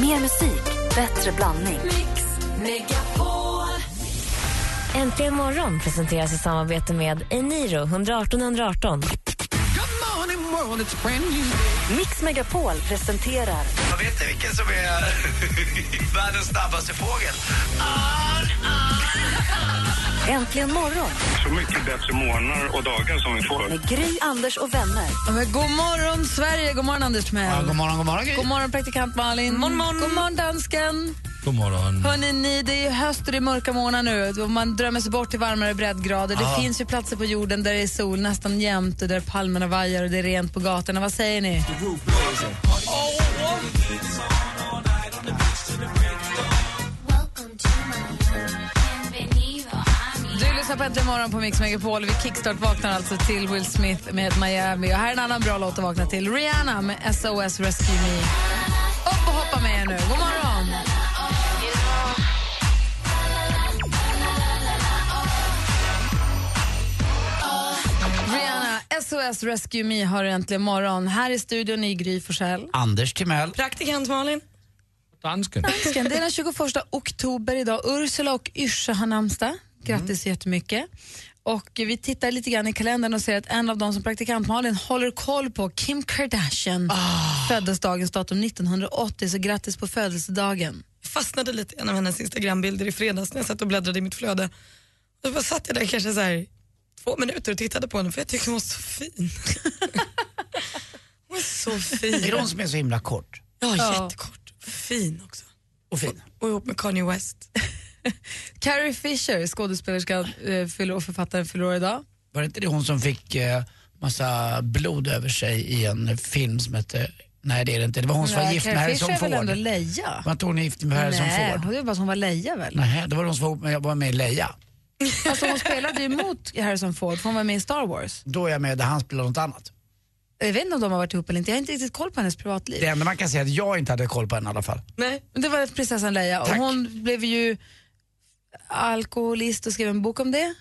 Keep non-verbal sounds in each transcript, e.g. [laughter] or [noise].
Mer musik, bättre blandning. Mix Megapol. Äntligen morgon presenteras i samarbete med Eniro 118 118. Mix Megapol presenterar Jag vet ni vilken som är [laughs] världens snabbaste fågel? Äntligen morgon Så mycket bättre morgnar och dagar som vi får. med Gry, Anders och vänner. Ja, men god morgon, Sverige! God morgon, Anders Timell. Ja, god morgon, god morgon. Gry. God morgon, praktikant Malin. God morgon, God morgon dansken. God morgon. Hörrni, ni, det är höst och det är mörka månader nu och man drömmer sig bort till varmare breddgrader. Det finns ju platser på jorden där det är sol nästan jämt och där palmerna vajar och det är rent på gatorna. Vad säger ni? Du Äntligen morgon på Mix Megapol. Vi kickstart vaknar alltså till Will Smith med Miami. Och här är en annan bra låt att vakna till. Rihanna med SOS Rescue Me. Upp och hoppa med er nu. God morgon! Rihanna, SOS Rescue Me har äntligen morgon. Här i studion i Gry Forssell. Anders Timell. Praktikant Malin. Dansken. Dansken, Det är den 21 oktober idag. Ursula och Yrsa har namnsdag. Grattis så jättemycket. Och vi tittar lite grann i kalendern och ser att en av de som praktikant Malin håller koll på, Kim Kardashian, föddes dagens datum 1980, så grattis på födelsedagen. Jag fastnade lite i en av hennes Instagrambilder i fredags när jag satt och bläddrade i mitt flöde. Då bara satt jag där kanske så här, två minuter och tittade på henne för jag tyckte hon var så fin. hon är så Är fin. det hon som är så himla kort Ja, Ja. jättekort. Fin också. och fin? Och ihop med Kanye West. [laughs] Carrie Fisher, skådespelerskan eh, och författaren, fyller år idag. Var det inte det hon som fick eh, massa blod över sig i en film som hette... Nej det är det inte. Det var hon som var Ja, gift med Carrie Fisher Harrison är väl ändå Ford. Leia? Var inte hon gift med Harrison Nej, Ford? det var bara hon var Leia väl? Nej, det var hon som var var med i Leia. [laughs] Alltså hon spelade ju mot Harrison Ford, för hon var med i Star Wars. Då är jag med där han spelar något annat. Jag vet inte om de har varit ihop eller inte, jag har inte riktigt koll på hennes privatliv. Det enda man kan säga är att jag inte hade koll på henne i alla fall. Nej. Men Det var prinsessan Leia och Tack. hon blev ju alkoholist och skrev en bok om det.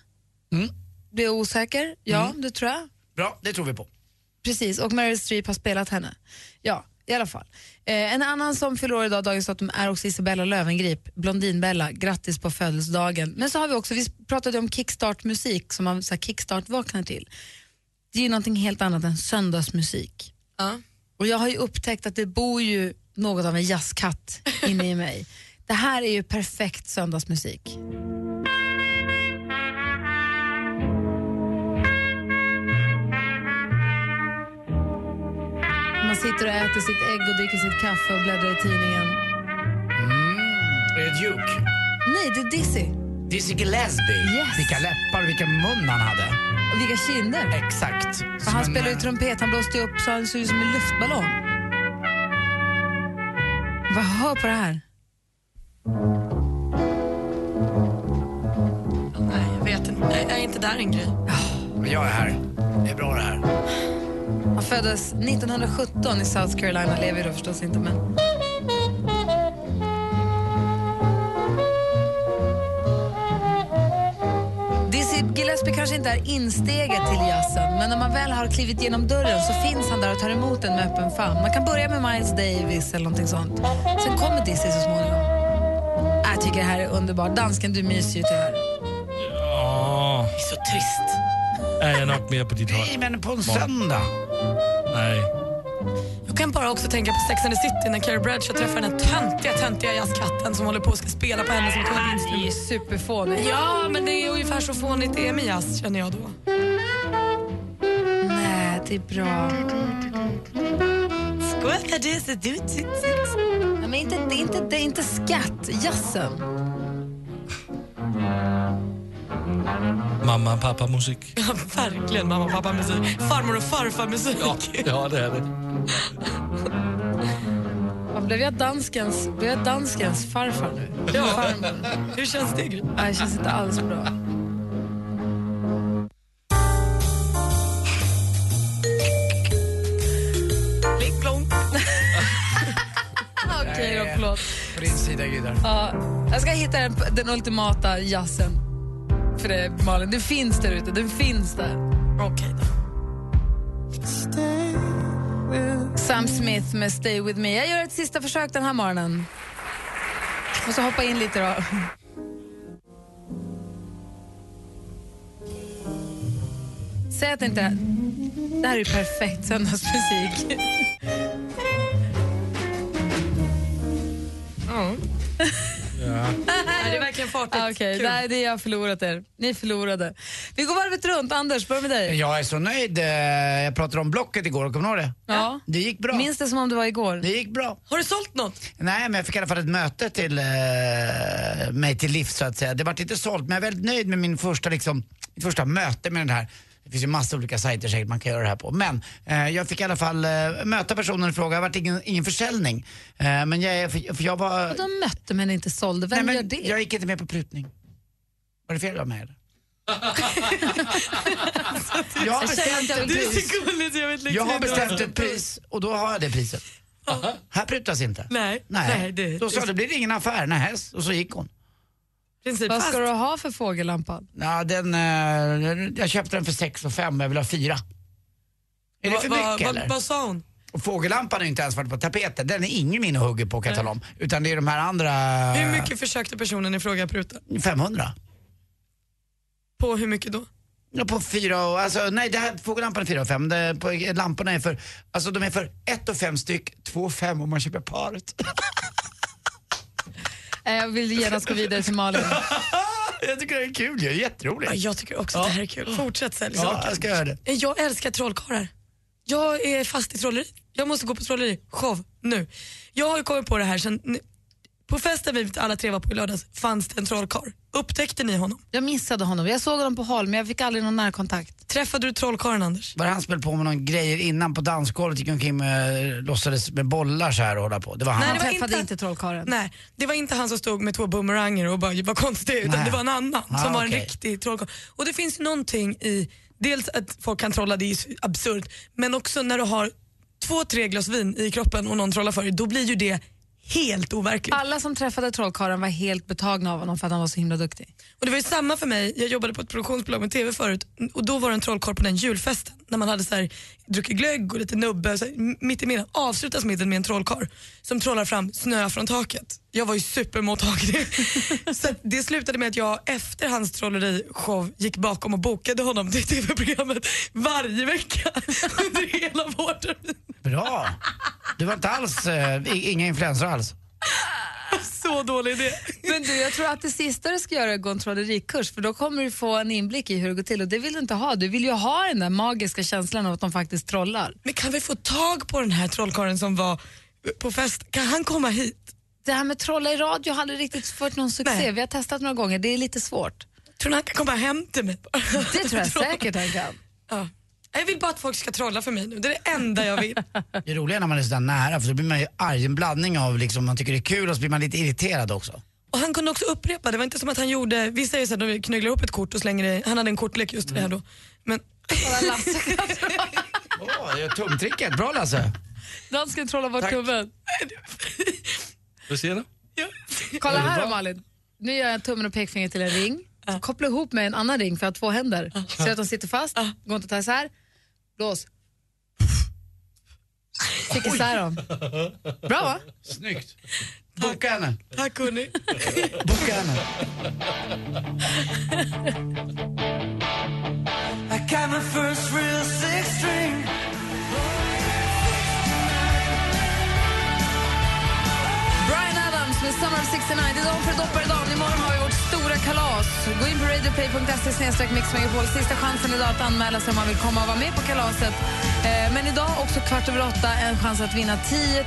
Mm. Blev osäker, ja det tror jag. Bra, det tror vi på. Precis, och Meryl Streep har spelat henne. Ja, i alla fall. Eh, en annan som fyller år idag, dagens datum, är också Isabella Löwengrip, Blondinbella. Grattis på födelsedagen. Men så har vi också, vi pratade om kickstart-musik som man så här, kickstart vaknar till. Det är ju någonting helt annat än söndagsmusik. Ja. Och jag har ju upptäckt att det bor ju något av en jazzkatt inne i mig. [laughs] Det här är ju perfekt söndagsmusik. Man sitter och äter sitt ägg och dricker sitt kaffe och bläddrar i tidningen. Är det Duke? Nej, det är Dizzy. Dizzy Gillespie. Yes. Vilka läppar och vilken mun han hade. Och vilka kinder. Exakt. För han en, spelar ju eh, trumpet, han blåste upp så han såg ut som en luftballong. Vad hör på det här? Inte. Där en grej. Men jag är här. Det är bra det här. Han föddes 1917 i South Carolina, lever då förstås inte men... Dizzy Gillespie kanske inte är insteget till jazzen men när man väl har klivit genom dörren så finns han där och tar emot en med öppen famn. Man kan börja med Miles Davis eller någonting sånt. Sen kommer Dizzy så småningom. Jag tycker det här är underbart. Dansken, du myser ju till det här. Trist. är jag nog mer på ditt håll? Nej, men på en söndag. Nej. Jag kan bara också tänka på Sex and the City när Carrie Bradshaw träffar den töntiga, töntiga jazzkatten som håller på ska spela på henne som ett Det är ju superfånigt. Ja, men det är ungefär så fånigt det är med jazz känner jag då. Nej, det är bra. Skål, det är så dutigt. Nej, men inte, det är inte, det är inte skatt, jazzen. Mamma och pappa musik. [laughs] Ja, verkligen mamma och pappa musik. Farmor och farfar musik. Ja, ja det är det. Blev jag danskens, blev jag danskens farfar nu? Ja. Farmor. Hur känns det? Gry? Nej, det känns inte alls bra. Pling plong. [laughs] Okej då, förlåt. På din sida Gudar. Ja, jag ska hitta den, den ultimata jazzen för dig, Malin. Den finns där ute, den finns där. Okej då. Sam Smith med Stay With Me. Jag gör ett sista försök den här morgonen. Och så hoppa in lite då. Säg att det inte... Det här är ju perfekt söndagsmusik. Det [laughs] verkligen fartigt. Ah, nej, det är jag förlorat er. Ni förlorade. Vi går varvet runt. Anders, börja med dig. Jag är så nöjd. Eh, Jag pratade om Blocket igår, kommer du ihåg det? Ja. Det gick bra. Minns det som om det var igår. Det gick bra. Har du sålt något? Nej, men jag fick i alla fall ett möte till eh, mig till livs så att säga. Det var inte sålt, men jag är väldigt nöjd med min första, liksom, mitt första möte med den här. Det finns ju massa olika sajter säkert man kan göra det här på. Men eh, jag fick i alla fall eh, möta personen i fråga. Det har varit ingen, ingen försäljning. Eh, men jag, är- för, för jag var... Och de mötte men inte sålde. Vem Nej, gör men det? Jag gick inte med på prutning. Var det fel av mig eller? [laughs] jag har bestämt ett pris. jag har bestämt ett pris och då har jag det priset. Här prutas inte. Nej, Nej, nej, det- då sa det blir ingen affär. Nej, och så gick hon. Princip Vad fast. ska du ha för fågellampa? Ja, den, eh, jag köpte den för 6 och 5 jag vill ha fyra. Är det för mycket vad- eller? Vad sa hon? Och fågellampan har inte ens varit på tapeten. Den är ingen min och hugger på kan jag tala om. Utan det är de här andra... Hur mycket försökte personen i fråga pruta? 500. På hur mycket då? Ja, på fyra och, alltså, nej det här fågellampan är fyra och fem. Det, på, lamporna är för, alltså de är för ett och fem styck, två och fem om man köper paret. [laughs] Eh, Jag vill genast gå vidare till Malin. [laughs] jag tycker det är kul, det är jätteroligt. Ja, jag tycker också att det här är kul. Fortsätt sälj Ja, saker. jag ska göra det. Jag älskar trollkarlar. Jag är fast i trolleri. Jag måste gå på trolleri. Show nu. Jag har ju kommit på det här sen... På festen vi alla tre var på i lördags fanns det en trollkarl. Upptäckte ni honom? Jag missade honom. Jag såg honom på håll men jag fick aldrig någon närkontakt. Träffade du trollkarlen Anders? Var det han som höll på med någon grejer innan på dansgolvet, gick omkring med, låtsades med bollar så här och hålla på. Det var han. Nej, Han det var träffade inte- inte trollkarlen. Nej, det var inte han som stod med två bumeranger och bara var konstig utan Nej. det var en annan Ah, som var en okej. riktig trollkarl. Och det finns någonting i, dels att folk kan trolla, det är ju absurt, men också när du har två, tre glas vin i kroppen och någon trollar för dig, då blir ju det helt overkligt. Alla som träffade trollkarlen var helt betagna av honom för att han var så himla duktig. Och det var ju samma för mig, jag jobbade på ett produktionsbolag med TV förut och då var det en trollkarl på den julfesten när man hade så här, druckit glögg och lite nubbe, så här, mitt i middagen avslutas middagen med en trollkarl som trollar fram snö från taket. Jag var ju supermottaglig. [laughs] så det slutade med att jag efter hans trollerishow gick bakom och bokade honom till TV-programmet varje vecka [laughs] under hela vårterminen. Bra. Du var inte alls, eh, inga influenser alls. [laughs] Så dålig idé. Men du, jag tror att det sista du ska göra är att gå en trollerikurs för då kommer du få en inblick i hur det går till och det vill du inte ha. Du vill ju ha den där magiska känslan av att de faktiskt trollar. Men kan vi få tag på den här trollkarlen som var på fest? Kan han komma hit? Det här med trolla i radio har aldrig riktigt fått någon succé. Nej. Vi har testat några gånger, det är lite svårt. Tror ni han kan komma hem till mig? Det tror jag [laughs] säkert han kan. Ja. Jag vill bara att folk ska trolla för mig nu. Det är det enda jag vill. [laughs] Det är när man är sådär nära för då blir man ju arg. En blandning av liksom, man tycker det är kul och så blir man lite irriterad också. Och han kunde också upprepa, det var inte som att han gjorde, vi säger såhär, de knögglar ihop ett kort och slänger det, han hade en kortlek just det här då. Men [laughs] Åh, det är tumtricket. Bra Lasse. Dansken trollar bort Tack. tummen. Vad säger du? Kolla här då Malin. Nu gör jag tummen och pekfingret till en ring. Så koppla ihop med en annan ring för att få händer. Så att de sitter fast, går inte att ta isär. Blås. Fick isär dem. Bra va? Snyggt. Boka henne. tack hörni. Boka henne. Brian Adams med Summer of 69. Det är dagen för dopparedagen. Imorgon har vi stora kalas. Gå in på radioplay.se snedstreck mixmegapol. Sista chansen idag att anmäla sig om man vill komma och vara med på kalaset. Eh, men idag också kvart över åtta en chans att vinna 10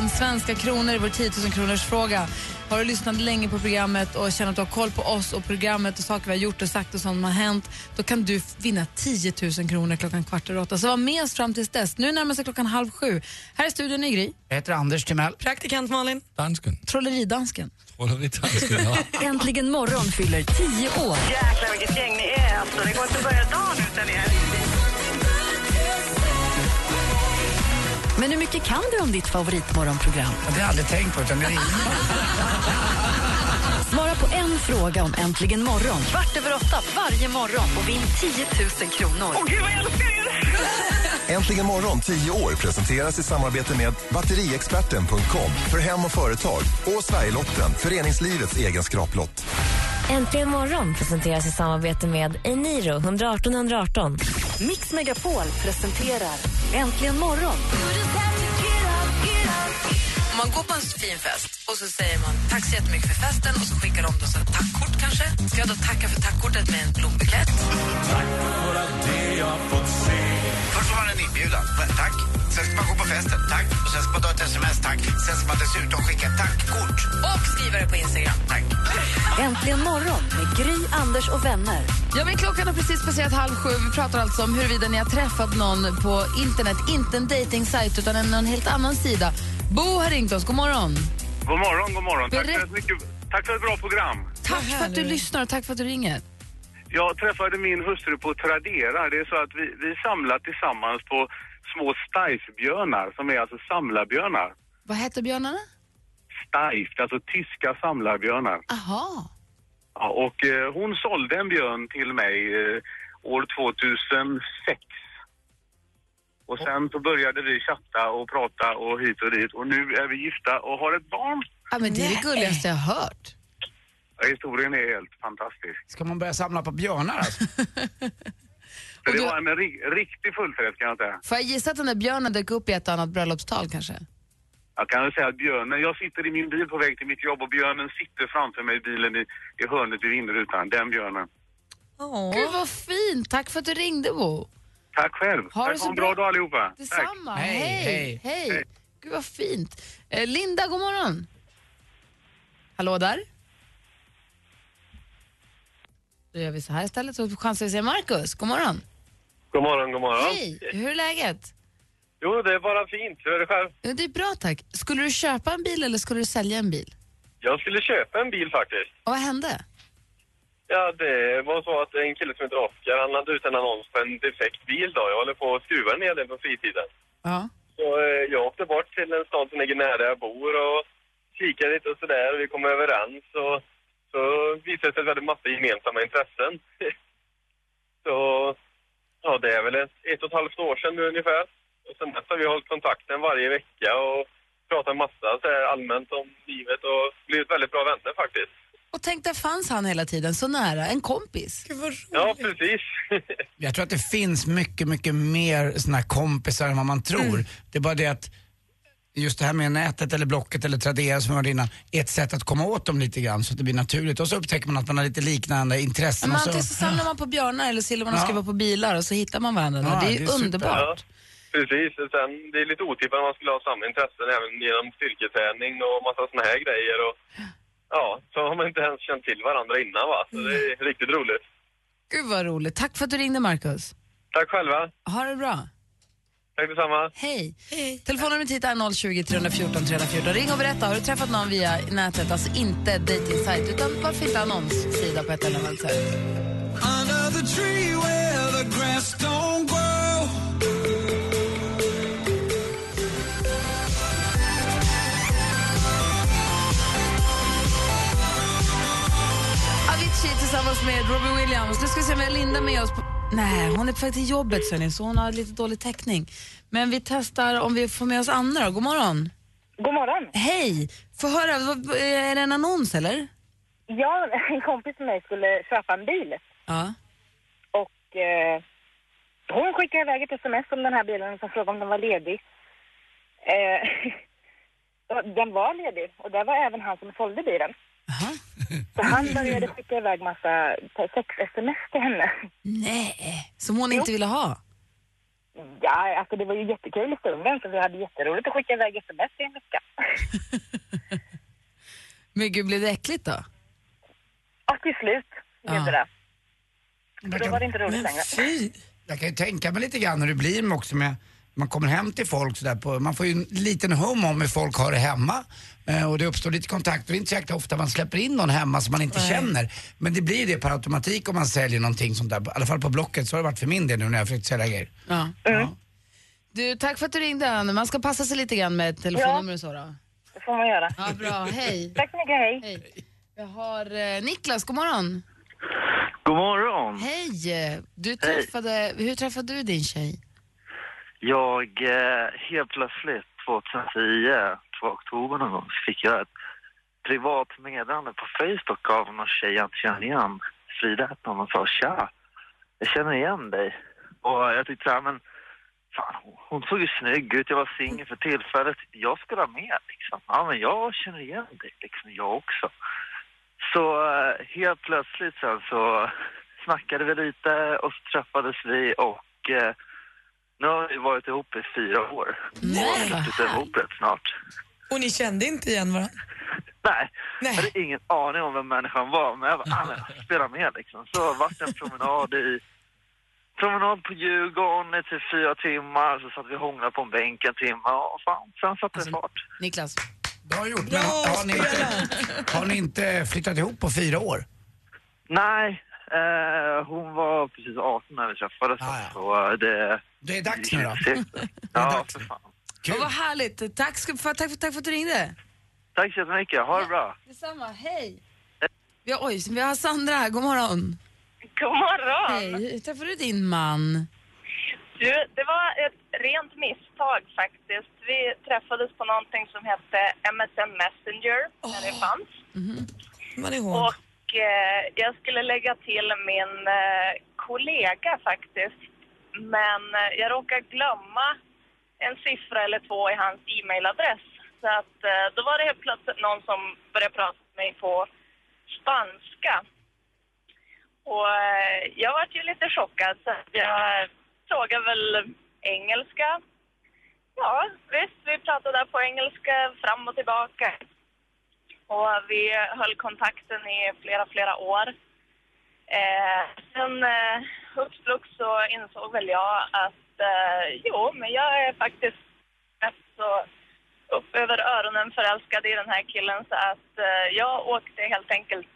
000 svenska kronor i vår 10 000 kronors fråga. Har du lyssnat länge på programmet och känner att du har koll på oss och programmet och saker vi har gjort och sagt och sånt som har hänt, då kan du vinna 10 000 kronor klockan kvart över åtta. Så var med oss fram tills dess. Nu närmar sig klockan halv sju. Här är studion i Gry, Jag heter Anders Timell. Praktikant Malin. Dansken. trolleridansken. Trolleridansken, ja. Äntligen morgon fyller 10 år. Jäklar vilket gäng ni är. Alltså. Det går inte att börja dagen utan er. Men hur mycket kan du om ditt favoritmorgonprogram? Det har jag aldrig tänkt på utan det är ingen. Svara på en fråga om Äntligen morgon kvart över åtta varje morgon och vinn 10 000 kronor. Åh gud vad jag älskar er! [laughs] Äntligen morgon 10 år presenteras i samarbete med batteriexperten.com för hem och företag och Sverigelotten, föreningslivets egen skraplott. Äntligen morgon presenteras i samarbete med Eniro 118 118. Mix Megapol presenterar Äntligen morgon. Om man går på en fin fest och så säger man tack så jättemycket för festen och så skickar de då så ett tackkort kanske. Ska jag då tacka för tackkortet med en blombukett? Först får man en inbjudan. Tack. Sen ska man gå på festen. Tack. Och sen ska man ta ett sms. Tack. Sen ska man dessutom skicka ett tackkort. Och skriva det på Instagram. Tack. Äntligen morgon med Gry, Anders och vänner. Ja, men klockan har precis passerat halv sju. Vi pratar alltså om huruvida ni har träffat någon på internet. Inte en dating-sajt utan en, en helt annan sida. Bo har ringt oss. God morgon. God morgon, god morgon. Tack för, ett mycket, tack för ett bra program. Tack för att du lyssnar och tack för att du ringer. Jag träffade min hustru på Tradera. Det är så att vi, vi samlar tillsammans på små steiffbjörnar som är alltså samlarbjörnar. Vad heter björnarna? Steiff, alltså tyska samlarbjörnar. Aha. Ja, och eh, hon sålde en björn till mig eh, år 2006. Och sen så började vi chatta och prata och hit och dit och nu är vi gifta och har ett barn. Ja, men det är det gulligaste jag har hört. Ja, Historien är helt fantastisk. Ska man börja samla på björnar alltså? Så [laughs] det du- var en ri- riktig fullträff kan jag säga. Får jag gissa att den där björnen dök upp i ett annat bröllopstal kanske? Jag kan väl säga att björnen, jag sitter i min bil på väg till mitt jobb och björnen sitter framför mig i bilen i, i hörnet vid vindrutan. Den björnen. Gud vad fint. Tack för att du ringde Bo. Tack själv. Ha det Tack så ha en bra bra. dag allihopa. Tack. Detsamma. Hej, Hej. hej. Hej. Gud vad fint. Eh, Linda, god morgon. Hallå där? Då gör vi så här istället så chansar vi se Markus. God morgon. God morgon, god morgon. Hej. Hur är läget? Jo, det är bara fint. Hur är det själv? Ja, Det är bra tack. Skulle du köpa en bil eller skulle du sälja en bil? Jag skulle köpa en bil faktiskt. Och vad hände? Ja, det var så att en kille som heter Oskar, han hade ut en annons på en defekt bil då. Jag håller på att skruva ner den på fritiden. Ja. Så eh, jag åkte bort till en stad som ligger nära jag bor och kikade lite och sådär och vi kom överens och så visade det sig att vi hade massa gemensamma intressen. [laughs] så ja, det är väl ett, ett och ett halvt år sedan nu ungefär. Och sen dess har vi hållit kontakten varje vecka och pratat massa så här allmänt om livet och blivit väldigt bra vänner faktiskt. Och tänk, där fanns han hela tiden, så nära. En kompis. Gud vad roligt. Ja, precis. [laughs] Jag tror att det finns mycket, mycket mer såna här kompisar än vad man tror. Det är bara det att just det här med nätet eller Blocket eller Tradera som jag hörde innan, är ett sätt att komma åt dem lite grann så att det blir naturligt. Och så upptäcker man att man har lite liknande intressen. Men och så, så samlar man på björnar eller så gillar man Ja. skriva på bilar och så hittar man varandra. Ja, det är ju det är super. underbart. Precis. Sen, det är lite otippat att man skulle ha samma intressen även genom styrketräning och massa såna här grejer. Och, ja, så har man inte ens känt till varandra innan va. Så det är riktigt roligt. Gud vad roligt. Tack för att du ringde Markus. Tack själva. Ha det bra. Tack detsamma. Hej. Telefonnumret hit är 020 314 314. Ring och berätta, har du träffat någon via nätet, alltså inte dating-sajt, utan varför inte annonssida på ett eller annat sätt? Avicii tillsammans med Robbie Williams. Nu ska vi se om vi har Linda med oss. På... Nej, hon är på väg till jobbet så, så hon har lite dålig täckning. Men vi testar om vi får med oss Anna då. God morgon. God morgon. Hej! Få höra, är det en annons eller? Ja, [laughs] en kompis med mig skulle köpa en bil Ja. och eh, hon skickade iväg ett sms om den här bilen som frågade om den var ledig. Eh, och [laughs] den var ledig och det var även han som sålde bilen. Aha. [laughs] Så han började skicka iväg massa sex-sms till henne. Nej, som hon inte ville ha. Ja, alltså det var ju jättekul i stunden så vi hade jätteroligt att skicka iväg sms i en vecka. Men gud, blev det äckligt då? Och till slut blev Ja. det det. Jag Då var det inte roligt längre. Fy. Jag kan ju tänka mig lite grann hur det blir med också med man kommer hem till folk sådär på, man får ju en liten hum om hur folk har det hemma. Eh, och det uppstår lite kontakt och det är inte jäkla ofta man släpper in någon hemma som man inte känner. Men det blir ju det per automatik om man säljer någonting sånt där. I alla fall på Blocket så har det varit för min del nu när jag försökt sälja grejer. Ja. Ja. Du, tack för att du ringde Anna. Man ska passa sig lite grann med telefonnummer och så då. Det får man göra. Ja, bra. Hej. [laughs] Tack så mycket, hej. Hej. Jag har eh, Niklas, god morgon. God morgon. Hej. Du träffade, hur träffade du din tjej? Jag eh, helt plötsligt 2010, 2 oktober någon gång, så fick jag ett privat meddelande på Facebook av någon tjej jag inte känner igen. Frida hette hon och sa tja, jag känner igen dig. Och jag tyckte så här, men fan, hon- såg ju snygg ut, jag var singel för tillfället. Jag skulle ha med liksom. Ja, men jag känner igen dig liksom, jag också. Så eh, helt plötsligt sen så snackade vi lite och så träffades vi och eh, nu har vi varit ihop i fyra år. Nej, och flyttat ihop rätt snart. Och ni kände inte igen varandra? Nej, jag hade ingen aning om vem människan var, men jag bara, ah, men, [laughs] spela med liksom. Så vart det en promenad i promenad på Djurgården i typ fyra timmar, så satt vi och hånglade på en bänk en timme och fan, sen satte det fart. Niklas. Bra gjort. Men har, har, ni inte, har ni inte flyttat ihop på fyra år? Nej, eh, hon var precis 18 när vi träffades. Så eh, det... Det är dags nu då. [laughs] Ja, för fan. Vad vad härligt. Tack, ska- för, tack, för, tack för att du ringde. Tack så jättemycket, ha det bra. Detsamma, hej. Vi har, oj, vi har Sandra här, god morgon. God morgon! Hej, hur träffade du din man? Du, det var ett rent misstag faktiskt. Vi träffades på någonting som hette MSN Messenger när det fanns. Är ihåg. Och eh, jag skulle lägga till min eh, kollega faktiskt. Men eh, jag råkade glömma en siffra eller två i hans e-mailadress. Så att eh, då var det helt plötsligt någon som började prata med mig på spanska. Och eh, jag var ju lite chockad så jag frågade väl engelska. Ja, visst, vi pratade på engelska fram och tillbaka. Och vi höll kontakten i flera, flera år. Eh, sen eh, hux flux så insåg väl jag att eh, jo, men jag är faktiskt rätt så upp över öronen förälskad i den här killen så att eh, jag åkte helt enkelt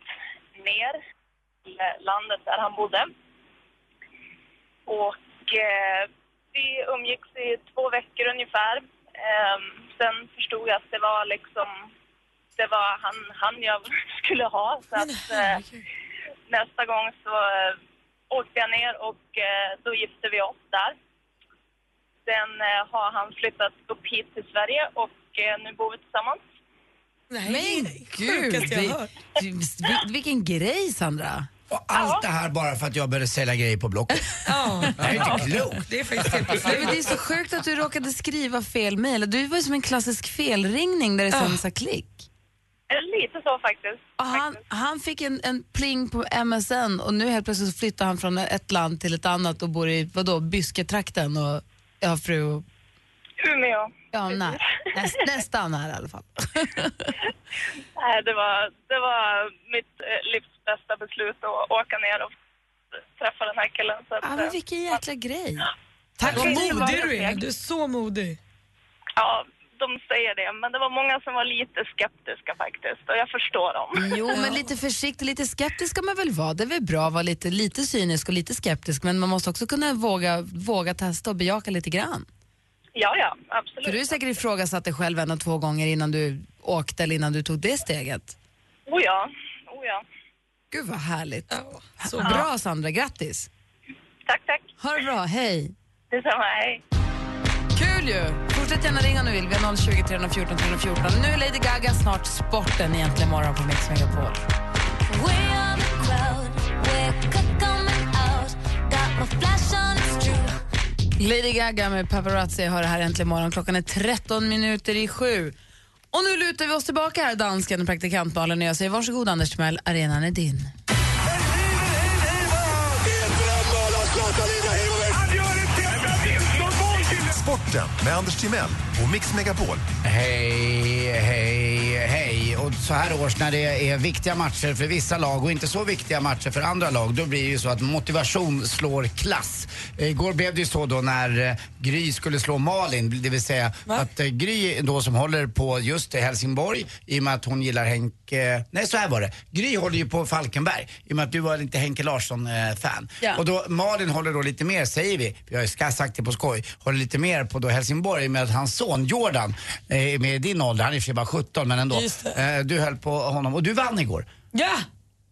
ner till landet där han bodde. Och eh, vi umgicks i två veckor ungefär. Eh, sen förstod jag att det var liksom, det var han, han jag [laughs] skulle ha. Så att eh, nästa gång så eh, åkte jag ner och eh, då gifte vi oss där. Sen eh, har han flyttat upp hit till Sverige och eh, nu bor vi tillsammans. Men gud, sjukaste jag vi, hört. vi, vilken grej Sandra. Och allt det här bara för att jag började sälja grejer på Blocket. [laughs] Ja. Det är inte klokt. Det är faktiskt helt Nej, det är så sjukt att du råkade skriva fel mejl. Du var ju som en klassisk felringning där det sen sa klick. Lite så faktiskt. Och han, han fick en, en pling på MSN och nu helt plötsligt flyttar han från ett land till ett annat och bor i vadå, Bysketrakten och har fru och... Umeå. Ja, nej, näst, nästan här i alla fall. [laughs] Nej, det var, det var mitt eh, livs bästa beslut att åka ner och träffa den här killen. Så att, Ja, eh, men vilken jäkla grej. Tack vad modig du är. Du är så modig. Ja, de säger det, men det var många som var lite skeptiska faktiskt och jag förstår dem. Jo, men lite försiktig, lite skeptisk ska man väl vara. Det är väl bra att vara lite, lite cynisk och lite skeptisk, men man måste också kunna våga, våga testa och bejaka lite grann. Ja, ja, absolut. För du har säkert ifrågasatt dig själv en och två gånger innan du åkte eller innan du tog det steget. Oh ja, oh ja. Gud vad härligt. så bra Sandra, grattis. Tack, tack. Ha det bra, hej. Detsamma, hej. Kul ju! Fortsätt gärna ringa om du vill. Vi har 020 314 314. Nu är Lady Gaga, snart sporten egentligen morgon på Mix Megapol. Lady Gaga med Paparazzi har det här äntligen morgon. Klockan är 13 minuter i sju. Och nu lutar vi oss tillbaka här, dansken, praktikant Malin och jag säger varsågod Anders Timell, arenan är din. Sporten med Anders Timell och Mix Megapol. Hej, hej, hej. Och så här års när det är viktiga matcher för vissa lag och inte så viktiga matcher för andra lag, då blir det ju så att motivation slår klass. Igår blev det ju så då när eh, Gry skulle slå Malin, det vill säga att eh, Gry då som håller på just Helsingborg, i och med att hon gillar Henke, nej så här var det. Gry håller ju på Falkenberg, i och med att du var inte Henke Larsson-fan. Ja. Och då Malin håller då lite mer, säger vi, vi har ju sagt det på skoj, håller lite mer på då Helsingborg med att hans son Jordan eh, är med i din ålder, han är sig bara 17 men ändå. Eh, Du höll på honom och du vann igår. Ja!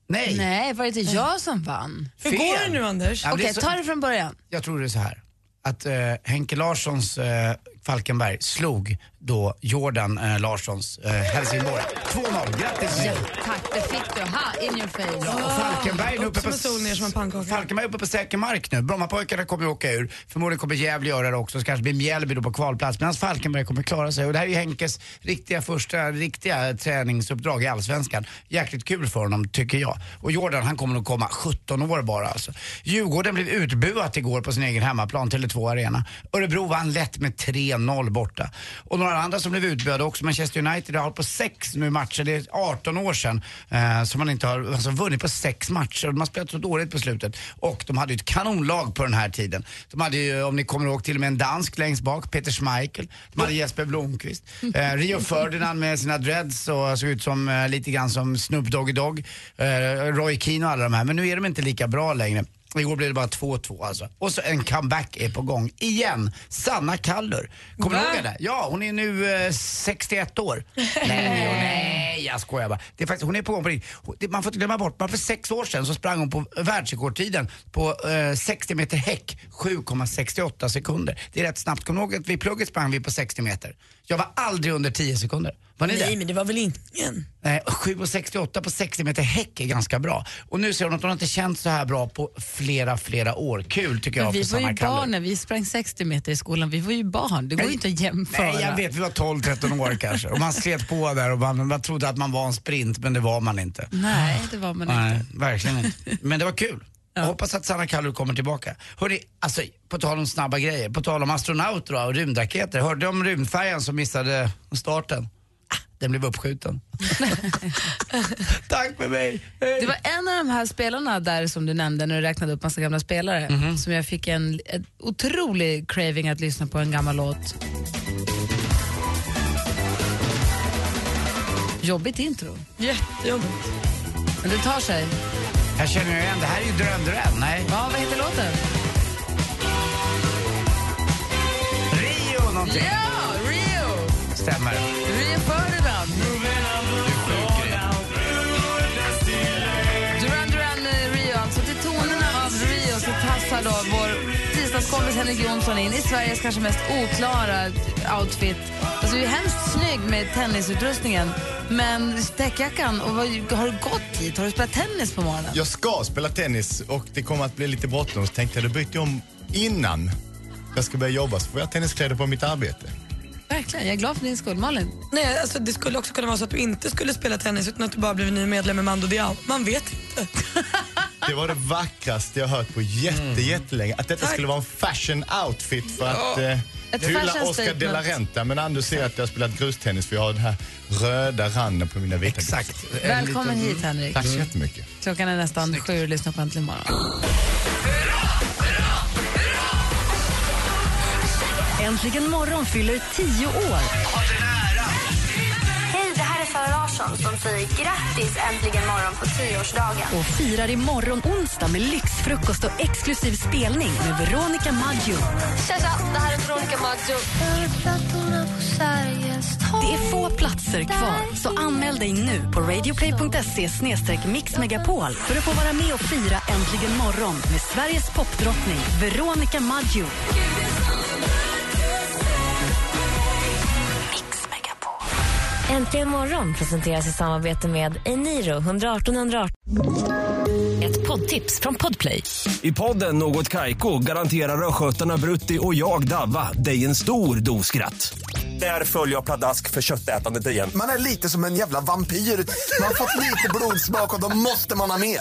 Nej. Nej, var det inte jag som vann? Hur går det nu Anders? Ja, Okej, är så- ta det från början. Jag tror det är så här. att eh, Henke Larssons eh, Falkenberg slog då Jordan eh, Larssons eh, Helsingborg. 2-0, grattis! Ja, tack, det fick du. Ha, in your face. Och Falkenberg är Upp uppe på, en sol, ner som en pannkaka. Falkenberg är uppe på säker mark nu. Brommapojkarna kommer ju åka ur. Förmodligen kommer Gävle göra det också. Så kanske blir Mjällby då på kvalplats. Medan Falkenberg kommer klara sig. Och det här är ju Henkes riktiga första riktiga träningsuppdrag i Allsvenskan. Jäkligt kul för honom tycker jag. Och Jordan han kommer nog komma 17 år bara alltså. Djurgården blev utbuat igår på sin egen hemmaplan, Tele2 Arena. Örebro vann lätt med 3-0 borta. Och några andra som blev utbuade också. Manchester United har hållit på sex nu matcher. Det är 18 år sedan eh, som man inte har alltså, vunnit på sex matcher. De har spelat så dåligt på slutet. Och de hade ju ett kanonlag på den här tiden. De hade ju, om ni kommer ihåg, till och med en dansk längst bak, Peter Schmeichel. De hade Jesper Blomqvist. Eh, Rio [laughs] Ferdinand med sina dreads och såg ut som eh, lite grann som Snoop Doggy Dogg. Eh, Roy Keane och alla de här. Men nu är de inte lika bra längre. Igår blev det bara 2-2 alltså. Och så en comeback är på gång. Igen! Sanna Kallur. Kommer du Va? ihåg henne? Ja, hon är nu eh, 61 år. [laughs] nej, nej, jag skojar bara. Det är faktiskt, hon är på gång på riktigt. Man får inte glömma bort, bara för sex år sedan så sprang hon på världsrekordtiden på eh, 60 meter häck, 7,68 sekunder. Det är rätt snabbt. Kommer du ihåg att vid plugget sprang vi på 60 meter? Jag var aldrig under 10 sekunder. Var ni Nej, det? men det var väl ingen? Nej, 7,68 på 60 meter häck är ganska bra. Och nu ser hon att hon inte känt så här bra på flera, flera år. Kul tycker Men jag vi för var ju barn när vi sprang 60 meter i skolan. Vi var ju barn. Det går ju inte att jämföra. Nej, jag vet. Vi var 12-13 år kanske. Och man slet på där och man, man trodde att man var en sprint, men det var man inte. Nej, det var man Nej, inte. verkligen inte. Men det var kul. Jag hoppas att Sanna Kallur kommer tillbaka. Hörrni, alltså på tal om snabba grejer, på tal om astronauter och rymdraketer. Hörde du om rymdfärjan som missade starten? Ah, Den blev uppskjuten. [laughs] Tack för mig. Hej. Det var en av de här spelarna där som du nämnde när du räknade upp massa gamla spelare Mhm. som jag fick en, en otrolig craving att lyssna på en gammal låt. Jobbigt intro. Jättejobbigt. Men det tar sig. Jag känner igen, det här är ju Duran. Nej. Ja, vad heter låten? Rio någonting. Ja, Rio! Stämmer. Rio Ferdinand. Duran Duran eh, Rio, alltså till tonerna av Rio så tassar då vår tisdagskompis Henrik Jonsson in i Sveriges kanske mest oklara outfit. Alltså du är hemskt snygg med tennisutrustningen men täckjackan, och vad, har du gått hit? Har du spelat tennis på morgonen? Jag ska spela tennis och det kommer att bli lite bråttom så tänkte jag då byter jag om innan jag ska börja jobba så får jag tenniskläder på mitt arbete. Verkligen, jag är glad för din skull. Malin? Nej, alltså, det skulle också kunna vara så att du inte skulle spela tennis utan att du bara blev ny medlem i Mando Diao. Man vet inte. [laughs] Det var det vackraste jag hört på jätte, Mm. jättelänge. Att detta skulle vara en fashion outfit för att eh, Ett hylla fashion Oscar de la. Renta. Men Anders ser att jag har spelat grustennis för jag har den här röda randen på mina vita Exakt. Välkommen hit Henrik. Tack så jättemycket. Klockan är nästan sju och lyssnar på Äntligen morgon. Äntligen morgon fyller tio år. Hej, det här är Sara Larsson som säger grattis äntligen morgon på tioårsdagen. Och firar imorgon onsdag med lyxfrukost och exklusiv spelning med Veronica Maggio. Tja, tja, det här är Veronica Maggio. Det är få platser kvar, så anmäl dig nu på radioplay.se mixmegapol för att få vara med och fira Äntligen morgon med Sveriges popdrottning Veronica Maggio. Äntligen morgon presenteras i samarbete med Eniro 118 118. Ett poddtips från Podplay. I podden Något Kaiko garanterar östgötarna Brutti och jag, Davva, dig en stor dos skratt. Där följer jag pladask för köttätandet igen. Man är lite som en jävla vampyr. Man har fått lite blodsmak och då måste man ha mer.